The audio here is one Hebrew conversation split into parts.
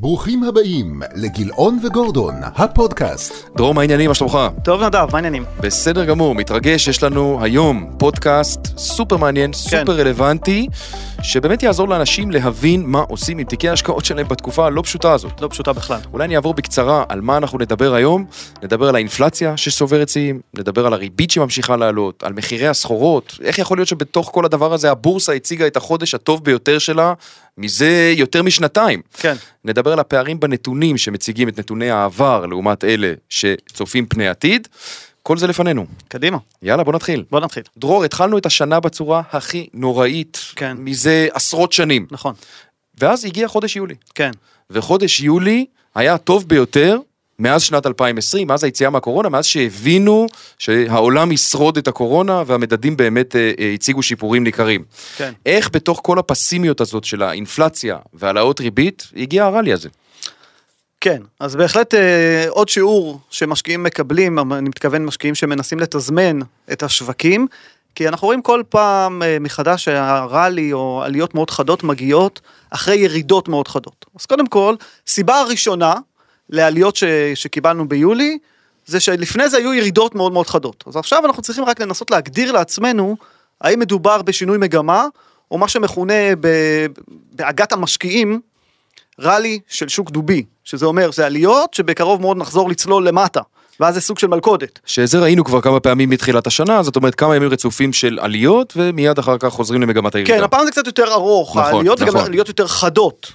ברוכים הבאים לגילאון וגורדון, הפודקאסט. דרור, מה העניינים? מה שלומך? טוב נדב, מה העניינים? בסדר גמור, מתרגש, יש לנו היום פודקאסט סופר מעניין, סופר רלוונטי, שבאמת יעזור לאנשים להבין מה עושים עם תיקי ההשקעות שלהם בתקופה הלא פשוטה הזאת. לא פשוטה בכלל. אולי אני אעבור בקצרה על מה אנחנו נדבר היום, נדבר על האינפלציה שסוברת שיאים, נדבר על הריבית שממשיכה לעלות, על מחירי הסחורות, איך יכול להיות שבתוך כל הדבר הזה הבורסה הציגה את החודש הטוב ביותר שלה מזה יותר משנתיים. כן. נדבר על הפערים בנתונים שמציגים את נתוני העבר לעומת אלה שצופים פני עתיד. כל זה לפנינו. קדימה, יאללה, בוא נתחיל. בוא נתחיל. דרור, התחלנו את השנה בצורה הכי נוראית כן. מזה עשרות שנים. נכון, ואז הגיע חודש יולי. כן. וחודש יולי היה הטוב ביותר מאז שנת 2020, מאז היציאה מהקורונה, מאז שהבינו שהעולם ישרוד את הקורונה והמדדים באמת אה, אה, הציגו שיפורים ניכרים. כן. איך בתוך כל הפסימיות הזאת של האינפלציה והעלאות ריבית, הגיע הרלי הזה? כן, אז בהחלט אה, עוד שיעור שמשקיעים מקבלים, אני מתכוון משקיעים שמנסים לתזמן את השווקים, כי אנחנו רואים כל פעם אה, מחדש שהראלי או עליות מאוד חדות מגיעות אחרי ירידות מאוד חדות. אז קודם כל, סיבה הראשונה לעליות ש, שקיבלנו ביולי, זה שלפני זה היו ירידות מאוד מאוד חדות. אז עכשיו אנחנו צריכים רק לנסות להגדיר לעצמנו האם מדובר בשינוי מגמה, או מה שמכונה בעגת המשקיעים, ראלי של שוק דובי, שזה אומר, זה עליות שבקרוב מאוד נחזור לצלול למטה, ואז זה סוג של מלכודת. שזה ראינו כבר כמה פעמים מתחילת השנה, זאת אומרת כמה ימים רצופים של עליות, ומיד אחר כך חוזרים למגמת הירידה. כן, הפעם זה קצת יותר ארוך, נכון, העליות וגם נכון. עליות יותר חדות.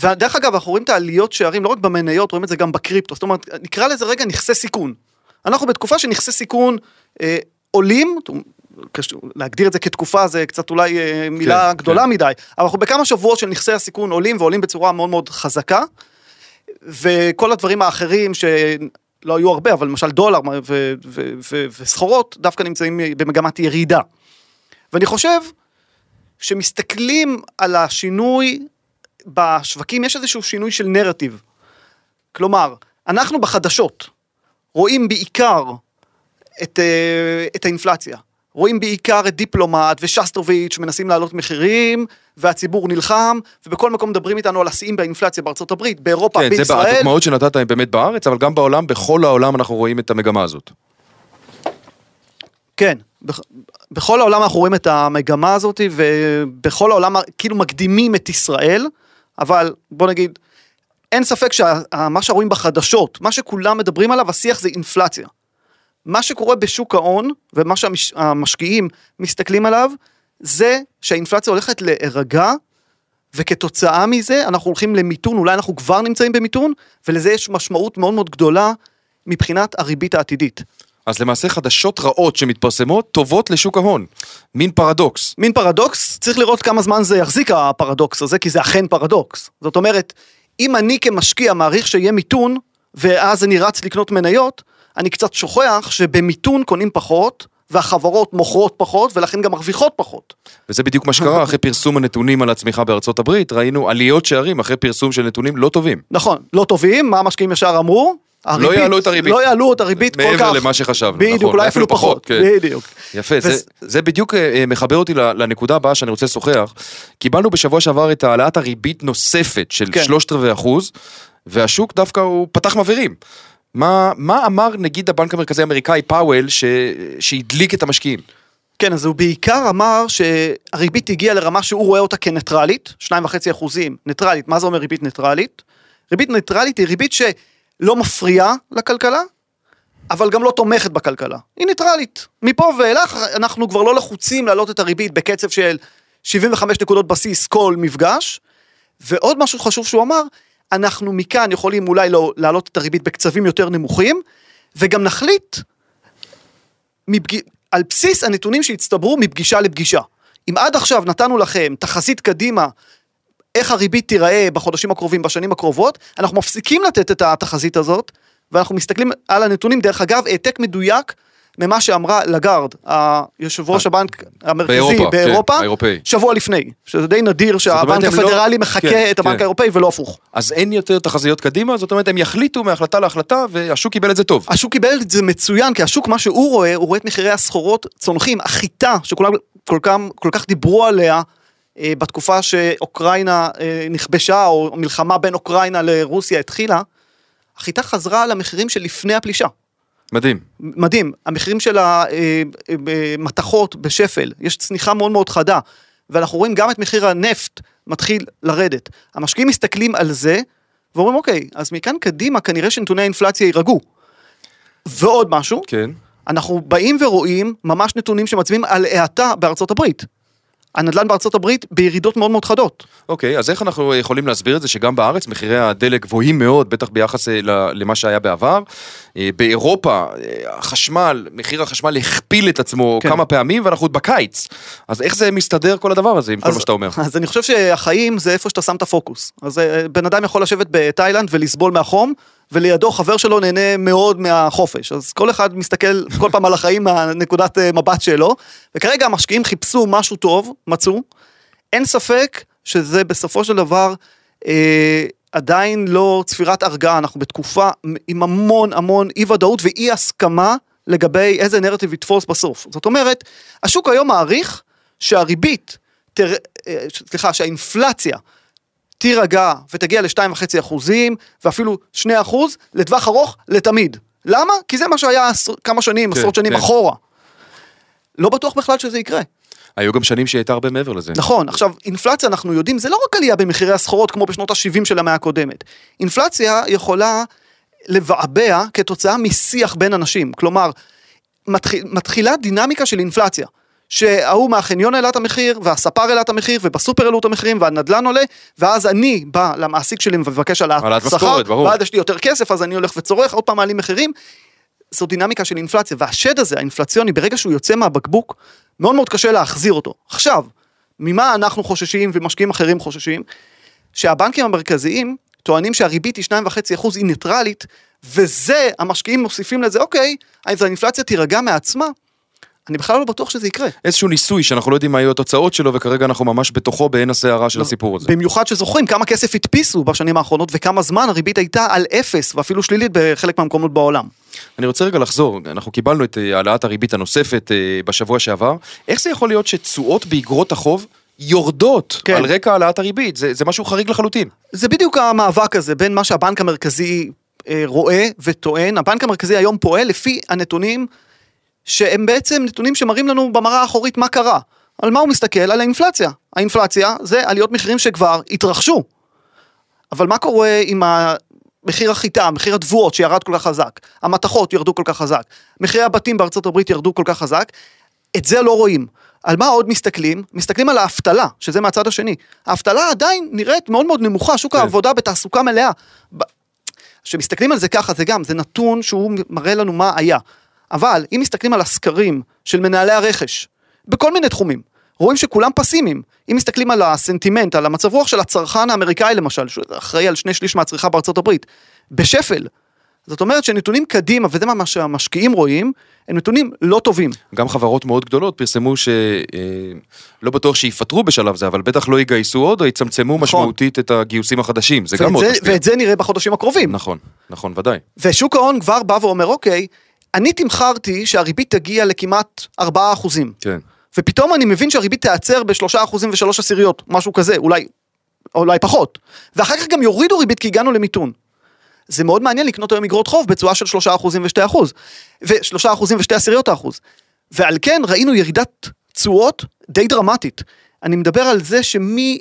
ודרך אגב, אנחנו רואים את העליות שערים לא רק במניות, רואים את זה גם בקריפטו, זאת אומרת, נקרא לזה רגע נכסי סיכון. אנחנו בתקופה שנכסי סיכון אה, עולים, להגדיר את זה כתקופה זה קצת אולי אה, מילה כן, גדולה כן. מדי, אבל אנחנו בכמה שבועות של נכסי הסיכון עולים ועולים בצורה מאוד מאוד חזקה, וכל הדברים האחרים שלא היו הרבה, אבל למשל דולר וסחורות, דווקא נמצאים במגמת ירידה. ואני חושב שמסתכלים על השינוי בשווקים, יש איזשהו שינוי של נרטיב. כלומר, אנחנו בחדשות רואים בעיקר את, אה, את האינפלציה. רואים בעיקר את דיפלומט ושסטוביץ' מנסים להעלות מחירים, והציבור נלחם, ובכל מקום מדברים איתנו על השיאים באינפלציה בארצות הברית, באירופה, כן, זה בישראל. הדוגמאות שנתת הם באמת בארץ, אבל גם בעולם, בכל העולם אנחנו רואים את המגמה הזאת. כן, בכ- בכל העולם אנחנו רואים את המגמה הזאת, ובכל העולם כאילו מקדימים את ישראל, אבל בוא נגיד, אין ספק שמה שרואים בחדשות, מה שכולם מדברים עליו, השיח זה אינפלציה. מה שקורה בשוק ההון, ומה שהמשקיעים מסתכלים עליו, זה שהאינפלציה הולכת להירגע, וכתוצאה מזה אנחנו הולכים למיתון, אולי אנחנו כבר נמצאים במיתון, ולזה יש משמעות מאוד מאוד גדולה מבחינת הריבית העתידית. אז למעשה חדשות רעות שמתפרסמות טובות לשוק ההון. מין פרדוקס. מין פרדוקס, צריך לראות כמה זמן זה יחזיק הפרדוקס הזה, כי זה אכן פרדוקס. זאת אומרת, אם אני כמשקיע מעריך שיהיה מיתון, ואז אני רץ לקנות מניות, אני קצת שוכח שבמיתון קונים פחות, והחברות מוכרות פחות, ולכן גם מרוויחות פחות. וזה בדיוק מה שקרה אחרי פרסום הנתונים על הצמיחה בארצות הברית, ראינו עליות שערים אחרי פרסום של נתונים לא טובים. נכון, לא טובים, מה המשקיעים ישר אמרו? הריבית, יעלו את הריבית. לא יעלו את הריבית כל כך. מעבר למה שחשבנו, בדיוק, נכון, אולי אפילו פחות. כן. בדיוק. יפה, וזה- זה, זה בדיוק אה, אה, מחבר אותי לנקודה הבאה שאני רוצה לשוחח. קיבלנו בשבוע שעבר את העלאת הריבית נוספת של כן. שלושת רבעי אחוז, והשוק דווקא הוא פתח מבערים. מה, מה אמר נגיד הבנק המרכזי האמריקאי פאוול ש... שהדליק את המשקיעים? כן, אז הוא בעיקר אמר שהריבית הגיעה לרמה שהוא רואה אותה כניטרלית, 2.5 אחוזים ניטרלית, מה זה אומר ריבית ניטרלית? ריבית ניטרלית היא ריבית שלא מפריעה לכלכלה, אבל גם לא תומכת בכלכלה, היא ניטרלית. מפה ואילך אנחנו כבר לא לחוצים להעלות את הריבית בקצב של 75 נקודות בסיס כל מפגש, ועוד משהו חשוב שהוא אמר, אנחנו מכאן יכולים אולי לא להעלות את הריבית בקצבים יותר נמוכים, וגם נחליט מפג... על בסיס הנתונים שהצטברו מפגישה לפגישה. אם עד עכשיו נתנו לכם תחזית קדימה, איך הריבית תיראה בחודשים הקרובים, בשנים הקרובות, אנחנו מפסיקים לתת את התחזית הזאת, ואנחנו מסתכלים על הנתונים, דרך אגב, העתק מדויק ממה שאמרה לגארד, היושב ראש הבנק המרכזי באירופה, כן, באירופה, האירופאי. שבוע לפני, שזה די נדיר שהבנק לא- הפדרלי מחקה כן, את הבנק כן. האירופאי ולא הפוך. אז אין יותר תחזיות קדימה, זאת אומרת הם יחליטו מהחלטה להחלטה והשוק קיבל את זה טוב. השוק קיבל את זה מצוין, כי השוק, מה שהוא רואה, הוא רואה את מחירי הסחורות צונחים, החיטה, שכולם כל כך, כל כך דיברו עליה, אה, בתקופה שאוקראינה אה, נכבשה, או מלחמה בין אוקראינה לרוסיה התחילה, החיטה חזרה למחירים של לפני הפלישה. מדהים. מדהים, המחירים של המתכות בשפל, יש צניחה מאוד מאוד חדה, ואנחנו רואים גם את מחיר הנפט מתחיל לרדת. המשקיעים מסתכלים על זה, ואומרים אוקיי, אז מכאן קדימה כנראה שנתוני האינפלציה יירגעו. ועוד משהו, כן. אנחנו באים ורואים ממש נתונים שמצביעים על האטה בארצות הברית. הנדל"ן בארצות הברית בירידות מאוד מאוד חדות. אוקיי, אז איך אנחנו יכולים להסביר את זה שגם בארץ מחירי הדלק גבוהים מאוד, בטח ביחס אה, למה שהיה בעבר. אה, באירופה, אה, החשמל, מחיר החשמל הכפיל את עצמו כן. כמה פעמים ואנחנו עוד בקיץ. אז איך זה מסתדר כל הדבר הזה עם כל אז- מה שאתה אומר? אז אני חושב שהחיים זה איפה שאתה שם את הפוקוס. אז בן אדם יכול לשבת בתאילנד ולסבול מהחום, ולידו חבר שלו נהנה מאוד מהחופש. אז כל אחד מסתכל כל פעם על החיים מהנקודת אה, מבט שלו, וכרגע המשקיעים חיפשו משהו טוב, מצאו. אין ספק שזה בסופו של דבר אה, עדיין לא צפירת הרגעה, אנחנו בתקופה עם המון המון אי ודאות ואי הסכמה לגבי איזה נרטיב יתפוס בסוף. זאת אומרת, השוק היום מעריך שהריבית, תר... אה, סליחה, שהאינפלציה תירגע ותגיע ל-2.5 אחוזים ואפילו 2 אחוז לטווח ארוך לתמיד. למה? כי זה מה שהיה עשר- כמה שנים, כן, עשרות שנים כן. אחורה. לא בטוח בכלל שזה יקרה. היו גם שנים שהיא הייתה הרבה מעבר לזה. נכון, עכשיו אינפלציה אנחנו יודעים זה לא רק עלייה במחירי הסחורות כמו בשנות ה-70 של המאה הקודמת. אינפלציה יכולה לבעבע כתוצאה משיח בין אנשים, כלומר מתחיל, מתחילה דינמיקה של אינפלציה. שההוא מהחניון העלה את המחיר, והספר העלה את המחיר, ובסופר העלו את המחירים, והנדלן עולה, ואז אני בא למעסיק שלי ומבקש העלאת שכר. ואז יש לי יותר כסף, אז אני הולך וצורך, עוד פעם מעלים מחירים. זו דינמיקה של אינפלציה, והשד הזה, האינפלציוני, ברגע שהוא יוצא מהבקבוק, מאוד מאוד קשה להחזיר אותו. עכשיו, ממה אנחנו חוששים ומשקיעים אחרים חוששים? שהבנקים המרכזיים טוענים שהריבית היא 2.5% היא ניטרלית, וזה, המשקיעים מוסיפים לזה, אוקיי, אז האינפלציה תירגע מעצמה. אני בכלל לא בטוח שזה יקרה. איזשהו ניסוי שאנחנו לא יודעים מה יהיו התוצאות שלו וכרגע אנחנו ממש בתוכו בעין הסערה של לא. הסיפור הזה. במיוחד שזוכרים כמה כסף הדפיסו בשנים האחרונות וכמה זמן הריבית הייתה על אפס ואפילו שלילית בחלק מהמקומות בעולם. אני רוצה רגע לחזור, אנחנו קיבלנו את אה, העלאת הריבית הנוספת אה, בשבוע שעבר, איך זה יכול להיות שתשואות באגרות החוב יורדות כן. על רקע העלאת הריבית? זה, זה משהו חריג לחלוטין. זה בדיוק המאבק הזה בין מה שהבנק המרכזי אה, רואה וטוען. הבנק המרכזי היום פועל לפי הנתונים שהם בעצם נתונים שמראים לנו במראה האחורית מה קרה. על מה הוא מסתכל? על האינפלציה. האינפלציה זה עליות מחירים שכבר התרחשו. אבל מה קורה עם. מחיר החיטה, מחיר התבואות שירד כל כך חזק, המתכות ירדו כל כך חזק, מחירי הבתים בארצות הברית ירדו כל כך חזק, את זה לא רואים. על מה עוד מסתכלים? מסתכלים על האבטלה, שזה מהצד השני. האבטלה עדיין נראית מאוד מאוד נמוכה, שוק כן. העבודה בתעסוקה מלאה. כשמסתכלים על זה ככה, זה גם, זה נתון שהוא מראה לנו מה היה. אבל אם מסתכלים על הסקרים של מנהלי הרכש, בכל מיני תחומים, רואים שכולם פסימיים. אם מסתכלים על הסנטימנט, על המצב רוח של הצרכן האמריקאי למשל, שהוא אחראי על שני שליש מהצריכה בארצות הברית, בשפל. זאת אומרת שנתונים קדימה, וזה מה שהמשקיעים רואים, הם נתונים לא טובים. גם חברות מאוד גדולות פרסמו שלא לא בטוח שיפטרו בשלב זה, אבל בטח לא יגייסו עוד או יצמצמו משמעותית את הגיוסים החדשים, זה גם מאוד משפיע. ואת זה נראה בחודשים הקרובים. נכון, נכון, ודאי. ושוק ההון כבר בא ואומר, אוקיי, אני תמחרתי שהריבית תגיע לכמעט 4 אחוזים. כן. ופתאום אני מבין שהריבית תיעצר בשלושה אחוזים ושלוש עשיריות, משהו כזה, אולי, אולי פחות. ואחר כך גם יורידו ריבית כי הגענו למיתון. זה מאוד מעניין לקנות היום אגרות חוב בתשואה של שלושה אחוזים ושתי אחוז. ושלושה אחוזים ושתי עשיריות האחוז. ועל כן ראינו ירידת תשואות די דרמטית. אני מדבר על זה שמי,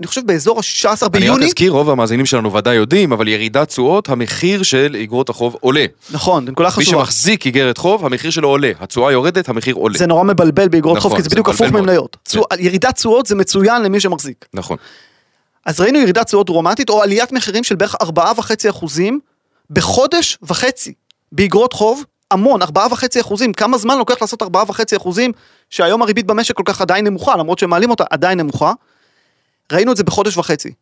אני חושב באזור ה-16 אני רק ביוני, אזכיר, רוב המאזינים שלנו ודאי יודעים, אבל ירידת תשואות, המחיר של אגרות החוב עולה. נכון, נקודה מי חשובה. שמחזיק איגרת חוב, המחיר שלו עולה. התשואה יורדת, המחיר עולה. זה נורא מבלבל באגרות נכון, חוב, כי זה זה בדיוק הפוך. ממניות. כן. תשואה- ירידת תשואות זה מצוין למי שמחזיק. נכון. אז ראינו ירידת תשואות דרמטית, או עליית מחירים של בערך 4.5 אחוזים בחודש וחצי באגרות חוב, המון, 4.5 אחוזים. כמה זמן לוקח לעשות 4.5 אחוזים, שהיום הריבית במשק כל כך עדיין נמוכה, למרות שהם מעלים אותה, עדיין נמוכה. ראינו את זה בחודש וחצי.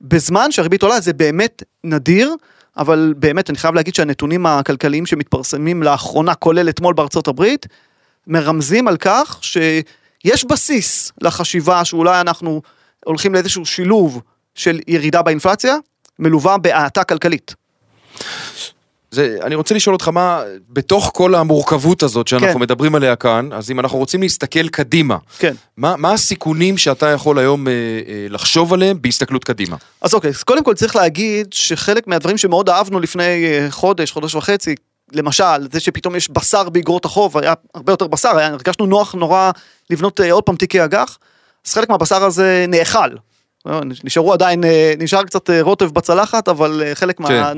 בזמן שהריבית עולה זה באמת נדיר, אבל באמת אני חייב להגיד שהנתונים הכלכליים שמתפרסמים לאחרונה, כולל אתמול בארצות הברית, מרמזים על כך שיש בסיס לחשיבה שאולי אנחנו הולכים לאיזשהו שילוב של ירידה באינפלציה, מלווה בהאטה כלכלית. זה, אני רוצה לשאול אותך מה, בתוך כל המורכבות הזאת שאנחנו כן. מדברים עליה כאן, אז אם אנחנו רוצים להסתכל קדימה, כן. מה, מה הסיכונים שאתה יכול היום אה, אה, לחשוב עליהם בהסתכלות קדימה? אז אוקיי, אז קודם כל צריך להגיד שחלק מהדברים שמאוד אהבנו לפני אה, חודש, חודש וחצי, למשל, זה שפתאום יש בשר באגרות החוב, היה הרבה יותר בשר, היה, הרגשנו נוח נורא לבנות אה, עוד פעם תיקי אג"ח, אז חלק מהבשר הזה נאכל. אה, נשארו עדיין, נשאר קצת רוטב בצלחת, אבל חלק מה...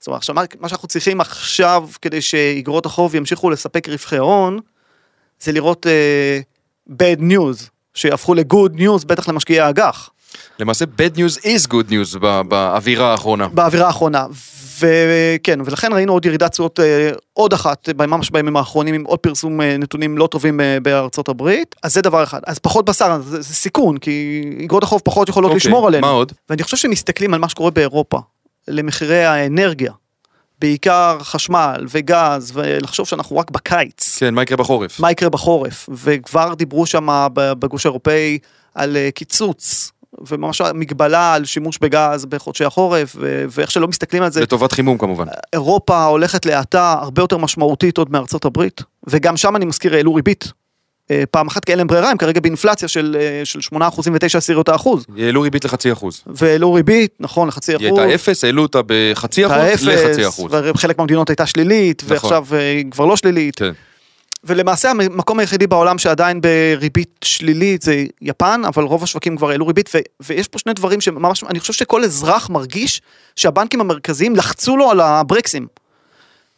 זאת אומרת, עכשיו, מה- מה שאנחנו צריכים עכשיו כדי שאגרות החוב ימשיכו לספק רווחי הון, זה לראות uh, bad news, שיהפכו ל-good news, בטח למשקיעי האג"ח. למעשה, bad news is good news ב- באווירה האחרונה. באווירה האחרונה. וכן, ולכן ראינו עוד ירידת תשואות, אה, עוד אחת, ממש בימים האחרונים, עם עוד פרסום אה, נתונים לא טובים בארצות הברית, אז זה דבר אחד. אז פחות בשר, זה, זה סיכון, כי אגרות החוב פחות יכולות אוקיי, לשמור עלינו. מה עוד? ואני חושב שמסתכלים על מה שקורה באירופה, למחירי האנרגיה, בעיקר חשמל וגז, ולחשוב שאנחנו רק בקיץ. כן, מה יקרה בחורף? מה יקרה בחורף, וכבר דיברו שם בגוש האירופאי על אה, קיצוץ, וממש מגבלה על שימוש בגז בחודשי החורף, ו- ואיך שלא מסתכלים על זה, לטובת חימום כמובן. אירופה הולכת להאטה הרבה יותר משמעותית עוד מארצות הברית, וגם שם אני מזכיר העלו ריבית. אה, פעם אחת כי אין להם ברירה, הם כרגע באינפלציה של, אה, של 8% ו-9 עשיריות האחוז. העלו ריבית לחצי אחוז. והעלו ריבית, נכון, לחצי אחוז. היא הייתה אפס, העלו אותה בחצי אחוז האפס, לחצי אחוז. וחלק מהמדינות הייתה שלילית, נכון. ועכשיו אה, היא כבר לא שלילית. כן. ולמעשה המקום היחידי בעולם שעדיין בריבית שלילית זה יפן, אבל רוב השווקים כבר העלו ריבית, ו- ויש פה שני דברים שממש, אני חושב שכל אזרח מרגיש שהבנקים המרכזיים לחצו לו על הברקסים.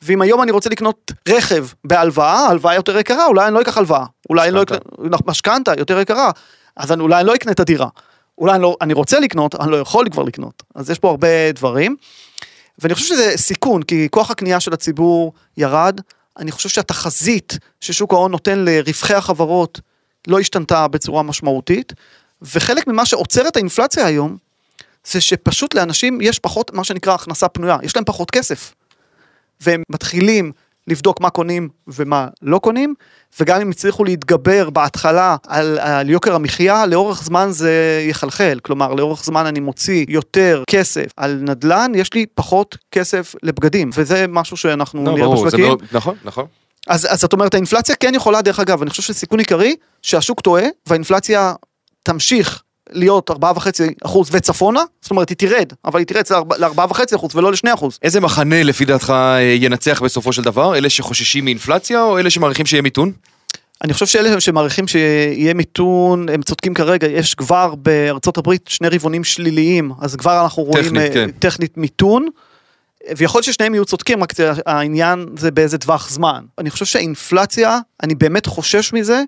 ואם היום אני רוצה לקנות רכב בהלוואה, הלוואה יותר יקרה, אולי אני לא אקח הלוואה. אולי אני לא אקנה, משכנתה יותר יקרה, אז אני, אולי אני לא אקנה את הדירה. אולי אני, לא, אני רוצה לקנות, אני לא יכול כבר לקנות. אז יש פה הרבה דברים. ואני חושב שזה סיכון, כי כוח הקנייה של הציבור ירד. אני חושב שהתחזית ששוק ההון נותן לרווחי החברות לא השתנתה בצורה משמעותית, וחלק ממה שעוצר את האינפלציה היום, זה שפשוט לאנשים יש פחות מה שנקרא הכנסה פנויה, יש להם פחות כסף. והם מתחילים לבדוק מה קונים ומה לא קונים, וגם אם הצליחו להתגבר בהתחלה על, על יוקר המחיה, לאורך זמן זה יחלחל. כלומר, לאורך זמן אני מוציא יותר כסף על נדל"ן, יש לי פחות כסף לבגדים, וזה משהו שאנחנו לא, נראה ברור, בשווקים. מאוד, נכון, נכון. אז, אז זאת אומרת, האינפלציה כן יכולה, דרך אגב, אני חושב שסיכון עיקרי, שהשוק טועה, והאינפלציה תמשיך להיות 4.5 אחוז וצפונה, זאת אומרת, היא תרד, אבל היא תרד ל-4.5 אחוז ולא ל-2 אחוז. איזה מחנה לפי דעתך אה, ינצח בסופו של דבר? אלה שחוששים מאינפלציה או אלה שמעריכים שיהיה מיתון? אני חושב שאלה שמעריכים שיהיה מיתון, הם צודקים כרגע, יש כבר בארצות הברית שני רבעונים שליליים, אז כבר אנחנו רואים טכנית, אה, כן. טכנית מיתון. ויכול להיות ששניהם יהיו צודקים, רק העניין זה באיזה טווח זמן. אני חושב שהאינפלציה, אני באמת חושש מזה,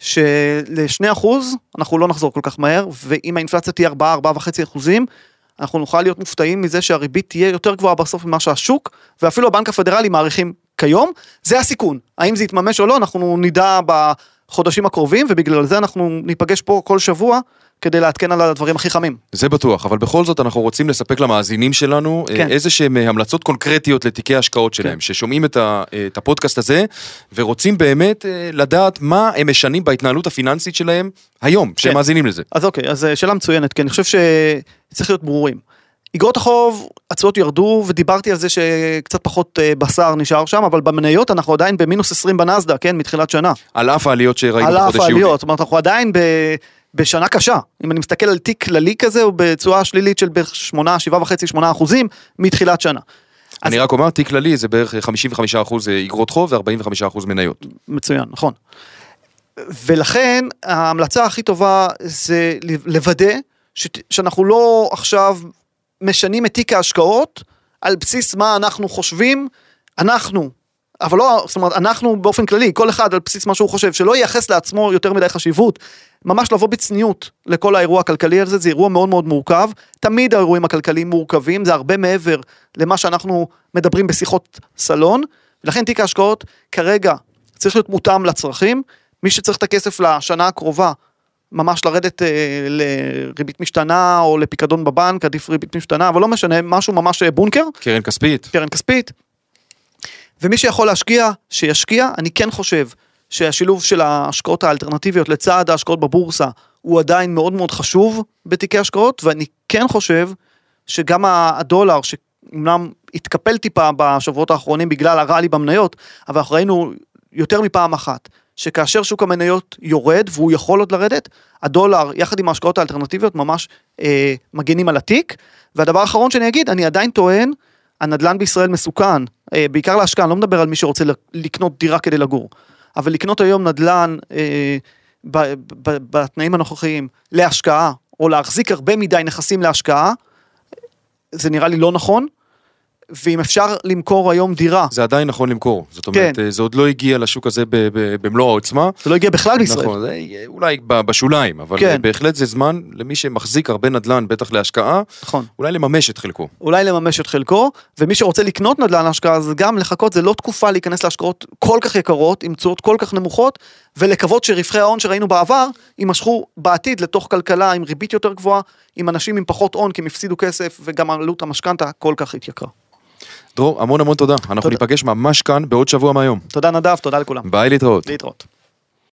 שלשני אחוז אנחנו לא נחזור כל כך מהר, ואם האינפלציה תהיה 4-4.5 אחוזים, אנחנו נוכל להיות מופתעים מזה שהריבית תהיה יותר גבוהה בסוף ממה שהשוק, ואפילו הבנק הפדרלי מעריכים כיום, זה הסיכון. האם זה יתממש או לא, אנחנו נדע בחודשים הקרובים, ובגלל זה אנחנו ניפגש פה כל שבוע, כדי לעדכן על הדברים הכי חמים. זה בטוח, אבל בכל זאת אנחנו רוצים לספק למאזינים שלנו כן. כן. איזה שהם אה, המלצות קונקרטיות לתיקי ההשקעות שלהם, כן. ששומעים את, ה, אה, את הפודקאסט הזה, ורוצים באמת אה, לדעת מה הם משנים בהתנהלות הפיננסית שלהם היום, שהם כן. מאזינים לזה. אז אוקיי, אז אה, שאלה מצוינת, כי אני חושב שצריך להיות ברורים. אגרות החוב, התשואות ירדו, ודיברתי על זה שקצת פחות אה, בשר נשאר שם, אבל במניות אנחנו עדיין במינוס 20 בנסדה, כן, מתחילת שנה. על אף העליות שראינו על אף בחודש יולי. העליות, זאת אומרת, אנחנו עדיין ב... בשנה קשה. אם אני מסתכל על תיק כללי כזה, הוא בתשואה שלילית של בערך 8, 7.5, 8 אחוזים מתחילת שנה. אני רק אומר, תיק כללי זה בערך 55% אגרות חוב ו-45% מניות. מצוין, נכון. ולכן ההמלצה הכי טובה זה לוודא ש... שאנחנו לא עכשיו משנים את תיק ההשקעות על בסיס מה אנחנו חושבים, אנחנו, אבל לא, זאת אומרת, אנחנו באופן כללי, כל אחד על בסיס מה שהוא חושב, שלא ייחס לעצמו יותר מדי חשיבות, ממש לבוא בצניעות לכל האירוע הכלכלי הזה, זה אירוע מאוד מאוד מורכב, תמיד האירועים הכלכליים מורכבים, זה הרבה מעבר למה שאנחנו מדברים בשיחות סלון, ולכן תיק ההשקעות כרגע צריך להיות מותאם לצרכים, מי שצריך את הכסף לשנה הקרובה, ממש לרדת אה, לריבית משתנה או לפיקדון בבנק, עדיף ריבית משתנה, אבל לא משנה, משהו ממש אה, בונקר, קרן כספית. קרן כספית. ומי שיכול להשקיע, שישקיע. אני כן חושב שהשילוב של ההשקעות האלטרנטיביות לצד ההשקעות בבורסה הוא עדיין מאוד מאוד חשוב בתיקי השקעות, ואני כן חושב שגם הדולר, שאומנם התקפל טיפה בשבועות האחרונים בגלל הרלי במניות, אבל אנחנו ראינו יותר מפעם אחת, שכאשר שוק המניות יורד, והוא יכול עוד לרדת, הדולר, יחד עם ההשקעות האלטרנטיביות, ממש אה, מגנים על התיק. והדבר האחרון שאני אגיד, אני עדיין טוען, הנדל"ן בישראל מסוכן, אה, בעיקר להשקעה, אני לא מדבר על מי שרוצה לקנות דירה כדי לגור, אבל לקנות היום נדל"ן אה, ב, ב, ב, בתנאים הנוכחיים להשקעה, או להחזיק הרבה מדי נכסים להשקעה, זה נראה לי לא נכון. ואם אפשר למכור היום דירה. זה עדיין נכון למכור, זאת אומרת, כן. זה עוד לא הגיע לשוק הזה במלוא העוצמה. זה לא הגיע בכלל בישראל. נכון, זה אולי בשוליים, אבל כן. בהחלט זה זמן למי שמחזיק הרבה נדל"ן, בטח להשקעה, נכון. אולי לממש את חלקו. אולי לממש את חלקו, ומי שרוצה לקנות נדל"ן להשקעה, זה גם לחכות, זה לא תקופה להיכנס להשקעות כל כך יקרות, עם תשואות כל כך נמוכות, ולקוות שרווחי ההון שראינו בעבר, יימשכו בעתיד לתוך כלכלה עם ריבית יותר גבוהה, עם אנשים עם פחות הון, כי הם הפסידו כסף, וגם עלות המשכנתה כל כך התייקרה. דרור, המון המון תודה. אנחנו ניפגש ממש כאן בעוד שבוע מהיום. תודה נדב, תודה לכולם. ביי להתראות. להתראות.